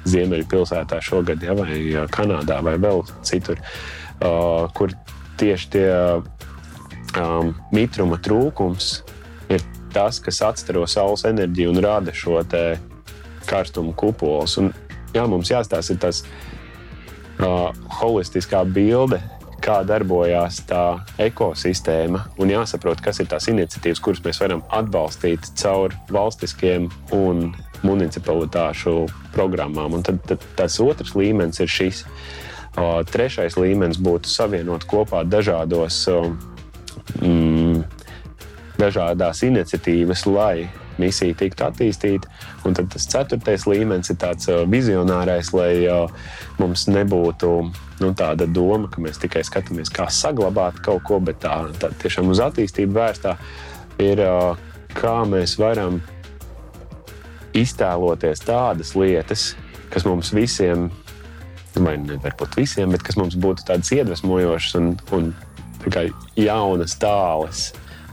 ziemeļu pilsētā šogad, ja, vai Kanādā, vai vēl citur, uh, kur tieši tie um, mitruma trūkums ir tas, kas atstaro saules enerģiju un rada šo karstumu kupolus. Un, jā, mums jāstāsta tas uh, holistiskā bilde, kā darbojas tā ekosistēma, un jāsaprot, kas ir tās iniciatīvas, kuras mēs varam atbalstīt caur valstiskiem un municipalitāšu programmām. Un tad, tad tas otrs līmenis ir šis. Uh, trešais līmenis būtu savienot kopā dažādos, mm, dažādās iniciatīvas, lai misija tiktu attīstīta. Un tad tas ceturtais līmenis ir tāds uh, vizionārais, lai uh, mums nebūtu nu, tāda doma, ka mēs tikai skatāmies, kā saglabāt kaut ko, bet tā, tā tiešām uz attīstību vērstā ir, uh, kā mēs varam iztēloties tādas lietas, kas mums visiem vai ne varbūt visiem, bet kas mums būtu tādas iedvesmojošas un, un jaunas tāles,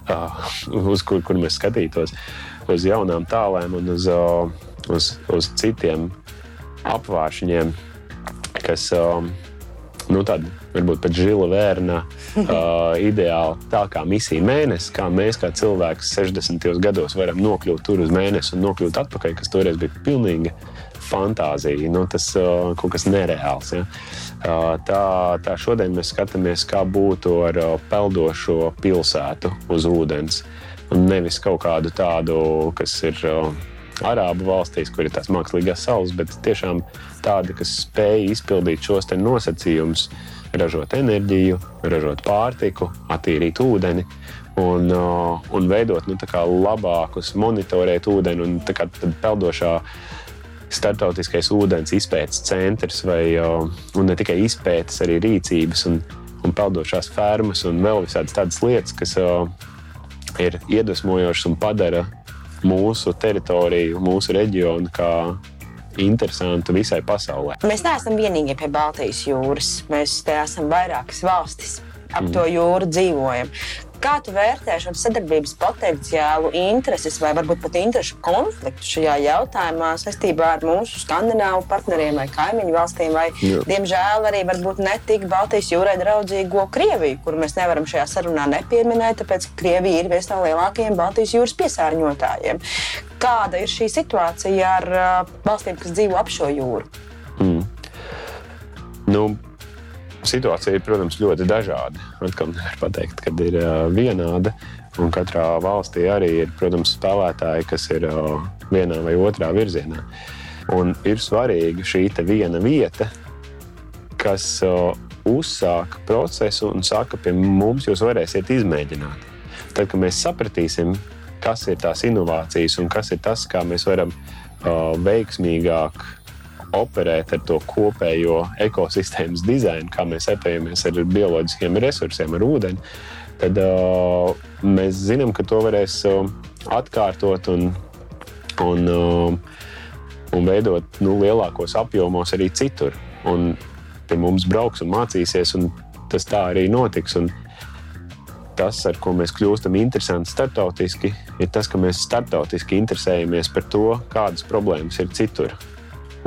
uh, (laughs) uz kur, kur mēs skatītos, uz jaunām tālēm un uz, uh, uz, uz citiem apvāršņiem, kas um, nu, tādi varbūt pat žila vērna (laughs) uh, ideāli, tā kā misija mēnesis, kā mēs kā cilvēks 60. gados varam nokļūt tur uz mēnesi un nokļūt atpakaļ, kas toreiz bija pilnīgi fantāzija, nu, tas uh, kaut kas nereāls. Ja? Uh, tā, tā šodien mēs skatāmies, kā būtu ar uh, peldošo pilsētu uz ūdens. Un nevis kaut kādu tādu, kas ir uh, Arābu valstīs, kur ir tās mākslīgās saules, bet tiešām tāda, kas spēj izpildīt šos nosacījumus, ražot enerģiju, ražot pārtiku, attīrīt ūdeni un, uh, un veidot nu, labākus, monitorēt ūdeni un peldošā startautiskais ūdens izpētes centrs, vai ne tikai izpētes, arī rīcības un, un peldošās fermas un vēl visādas tādas lietas, kas ir iedvesmojošas un padara mūsu teritoriju, mūsu reģionu kā interesantu visai pasaulē. Mēs neesam vienīgie pie Baltijas jūras. Mēs te esam vairākas valstis. Ap mm. to jūru dzīvojam. Kā tu vērtē šo sadarbības potenciālu, intereses vai varbūt pat interešu konfliktu šajā jautājumā saistībā ar mūsu skandināvu partneriem vai kaimiņu valstīm, vai, Jā. diemžēl, arī varbūt ne tik Baltijas jūrai draudzīgo Krieviju, kuru mēs nevaram šajā sarunā nepieminēt, tāpēc, Krievija ir viens no lielākajiem Baltijas jūras piesārņotājiem. Kāda ir šī situācija ar uh, valstīm, kas dzīvo ap šo jūru? Mm. Nu, Situācija ir, protams, ļoti dažāda. Atkal nevar pateikt, ka ir vienāda. Un katrā valstī arī ir, protams, spēlētāji, kas ir vienā vai otrā virzienā. Un ir svarīga šī viena vieta, kas uzsāk procesu un saka, pie mums jūs varēsiet izmēģināt. Tad, kad mēs sapratīsim, kas ir tās inovācijas un kas ir tas, kā mēs varam veiksmīgāk operēt ar to kopējo ekosistēmas dizainu, kā mēs epējamies ar bioloģiskiem resursiem, ar ūdeni, tad uh, mēs zinām, ka to varēs uh, atkārtot un, un, uh, un veidot nu, lielākos apjomos arī citur. Un pie mums brauks un mācīsies, un tas tā arī notiks. Un, tas, ar ko mēs kļūstam interesanti starptautiski, ir tas, ka mēs starptautiski interesējamies par to, kādas problēmas ir citur.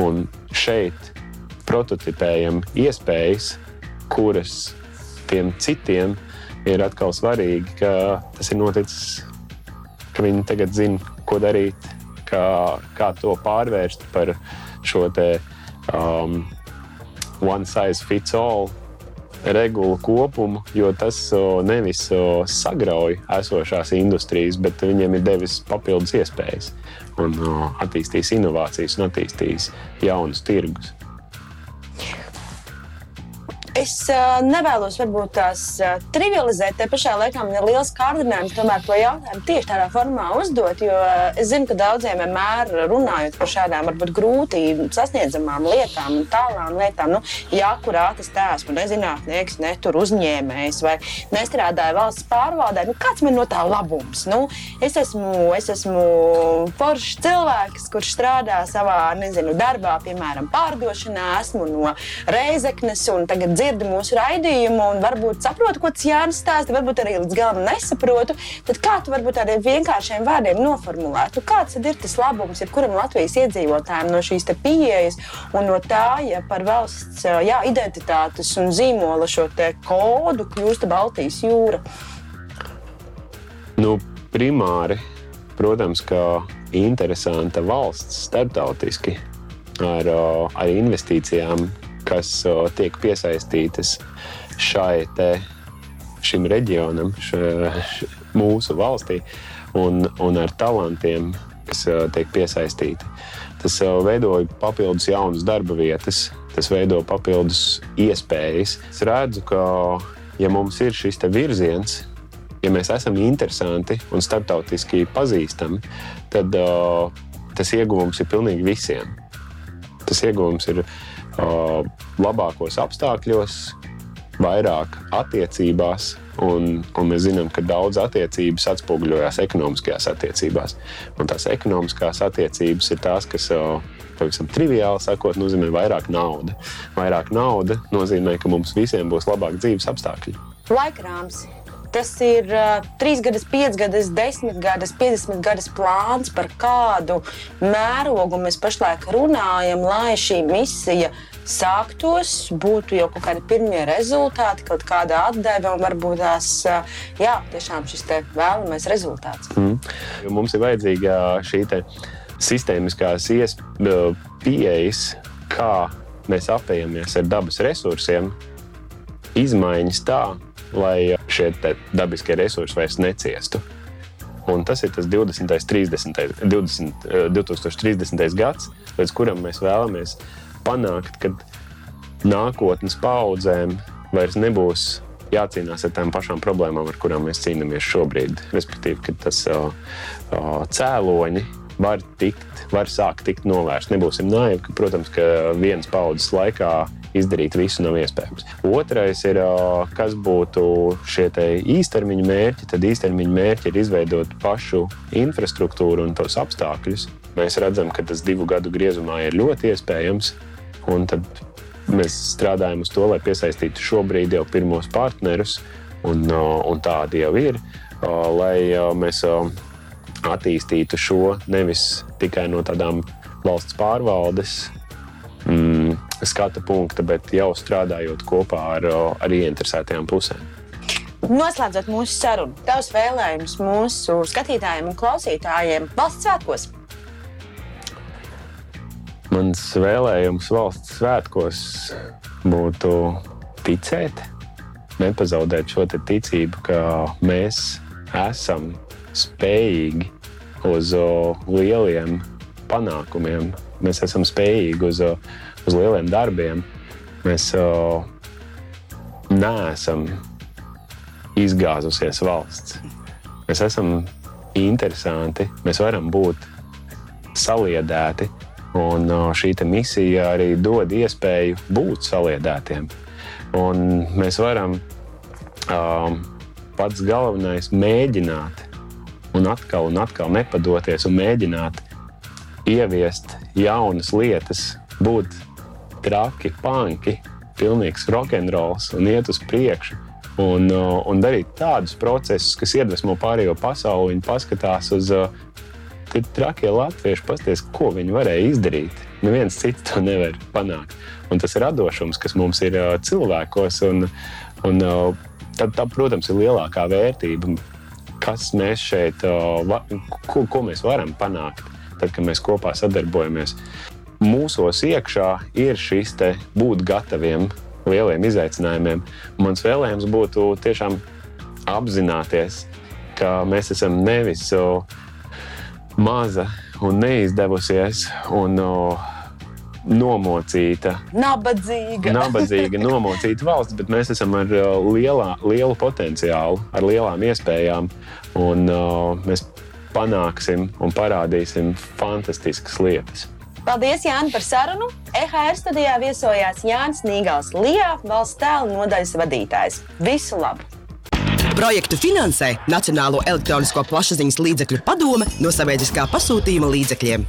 Un šeit prototipējam iespējas, kuras tiem citiem ir atkal svarīgi, ka tas ir noticis, ka viņi tagad zina, ko darīt, kā, kā to pārvērst par šo te um, one size fits all regulu kopumu, jo tas nevis sagrauj esošās industrijas, bet viņiem ir devis papildus iespējas un attīstījis inovācijas un attīstījis jaunus tirgus. Es uh, nevēlos varbūt tās uh, trivializēt, te pašā laikā man ir liels kārdinājums tomēr to jautājumu tieši tādā formā uzdot, jo uh, es zinu, ka daudziem vienmēr runājot par šādām varbūt grūti sasniedzamām lietām un tālām lietām, nu, jā, kurā tas esmu, ne zinātnieks, ne tur uzņēmējs vai nestrādāju valsts pārvaldē, nu, kāds man no tā labums? Nu, es esmu, es esmu foršs cilvēks, kurš strādā savā, nezinu, darbā, piemēram, pārdošanā, esmu no Reizeknes un tagad dzirdu mūsu raidījumu un varbūt saprotu, ko tas Jānis stāsta, varbūt arī līdz galam nesaprotu, tad kā tu varbūt tādiem vienkāršiem vārdiem noformulētu, kāds ir tas labums jebkuram Latvijas iedzīvotājam no šīs pieejas un no tā, ja par valsts jā, identitātes un zīmola šo kodu kļūst Baltijas jūra? Nu, primāri, protams, ka interesanta valsts starptautiski ar, ar investīcijām kas tiek piesaistītas šai te, šim reģionam, ša, š, mūsu valstī, un, un ar talantiem, kas tiek piesaistīti. Tas veidoja papildus jaunas darba vietas, tas veido papildus iespējas. Es redzu, ka, ja mums ir šis virziens, ja mēs esam interesanti un starptautiski pazīstami, tad uh, tas ieguvums ir pilnīgi visiem. Tas ieguvums ir labākos apstākļos, vairāk attiecībās, un, un mēs zinām, ka daudz attiecības atspoguļojās ekonomiskajās attiecībās. Un tās ekonomiskās attiecības ir tās, kas pavisam triviāli sakot, nozīmē vairāk naudas. Vairāk naudas nozīmē, ka mums visiem būs labāk dzīves apstākļi. Laikrāms. Tas ir uh, 3 gadus, 5 gadus, 10 gadus, 50 gadus plāns, par kādu mērogu mēs pašlaik runājam, lai šī misija sāktos, būtu jau kaut kādi pirmie rezultāti, kaut kāda atdeve un varbūt tās, jā, tiešām šis vēlamais rezultāts. Mm. Mums ir vajadzīga šī sistēmiskās pieejas, kā mēs apējamies ar dabas resursiem, izmaiņas tā, lai šie dabiskie resursi vairs neciestu. Un tas ir tas 20. 30. 20, 2030. gads, līdz kuram mēs vēlamies panākt, ka nākotnes paudzēm vairs nebūs jācīnās ar tām pašām problēmām, ar kurām mēs cīnāmies šobrīd. Respektīvi, ka tas uh, uh, cēloņi var tikt, var sākt tikt novērst. Nebūsim naivi, ka, protams, ka vienas paudzes laikā izdarīt visu nav iespējams. Otrais ir, kas būtu šie īstermiņa mērķi. Tad īstermiņa mērķi ir izveidot pašu infrastruktūru un tos apstākļus. Mēs redzam, ka tas divu gadu griezumā ir ļoti iespējams. Un tad mēs strādājam uz to, lai piesaistītu šobrīd jau pirmos partnerus, un, un tādi jau ir, lai mēs attīstītu šo nevis tikai no tādām valsts pārvaldes mm, skata punkta, bet jau strādājot kopā ar, ar ieinteresētajām pusēm. Noslēdzot mūsu sarunu, tavs vēlējums mūsu skatītājiem un klausītājiem valsts svētkos. Mans vēlējums valsts svētkos būtu ticēt, nepazaudēt šo ticību, ka mēs esam spējīgi uz lieliem panākumiem, mēs esam spējīgi uz, uz lieliem darbiem. Mēs o, neesam izgāzusies valsts. Mēs esam interesanti, mēs varam būt saliedēti. Un šī misija arī dod iespēju būt saliedētiem. Un mēs varam um, pats galvenais mēģināt un atkal un atkal nepadoties un mēģināt ieviest jaunas lietas, būt traki, panki, pilnīgs rokenrols un iet uz priekšu. Un, uh, un darīt tādus procesus, kas iedvesmo pārējo pasauli. Viņi paskatās uz uh, trakie latvieši, pasties, ko viņi varēja izdarīt. Neviens cits to nevar panākt. Un tas radošums, kas mums ir uh, cilvēkos. Un, un, tad, tā, protams, ir lielākā vērtība kas mēs šeit, ko, ko mēs varam panākt, tad, kad mēs kopā sadarbojamies. Mūsos iekšā ir šis te būt gataviem lieliem izaicinājumiem. Mans vēlējums būtu tiešām apzināties, ka mēs esam nevis maza un neizdevusies un nomocīta, nabadzīga. nabadzīga, nomocīta valsts, bet mēs esam ar lielā, lielu potenciālu, ar lielām iespējām. Un, uh, mēs panāksim un parādīsim fantastiskas lietas. Paldies, Jānis, par sarunu. EHR studijā viesojās Jānis Nīgals, Lijā, valsts tēla nodaļas vadītājs. Visu labu! Projektu finansē Nacionālo elektronisko plašsaziņas līdzekļu padome no sabiedriskā pasūtījuma līdzekļiem.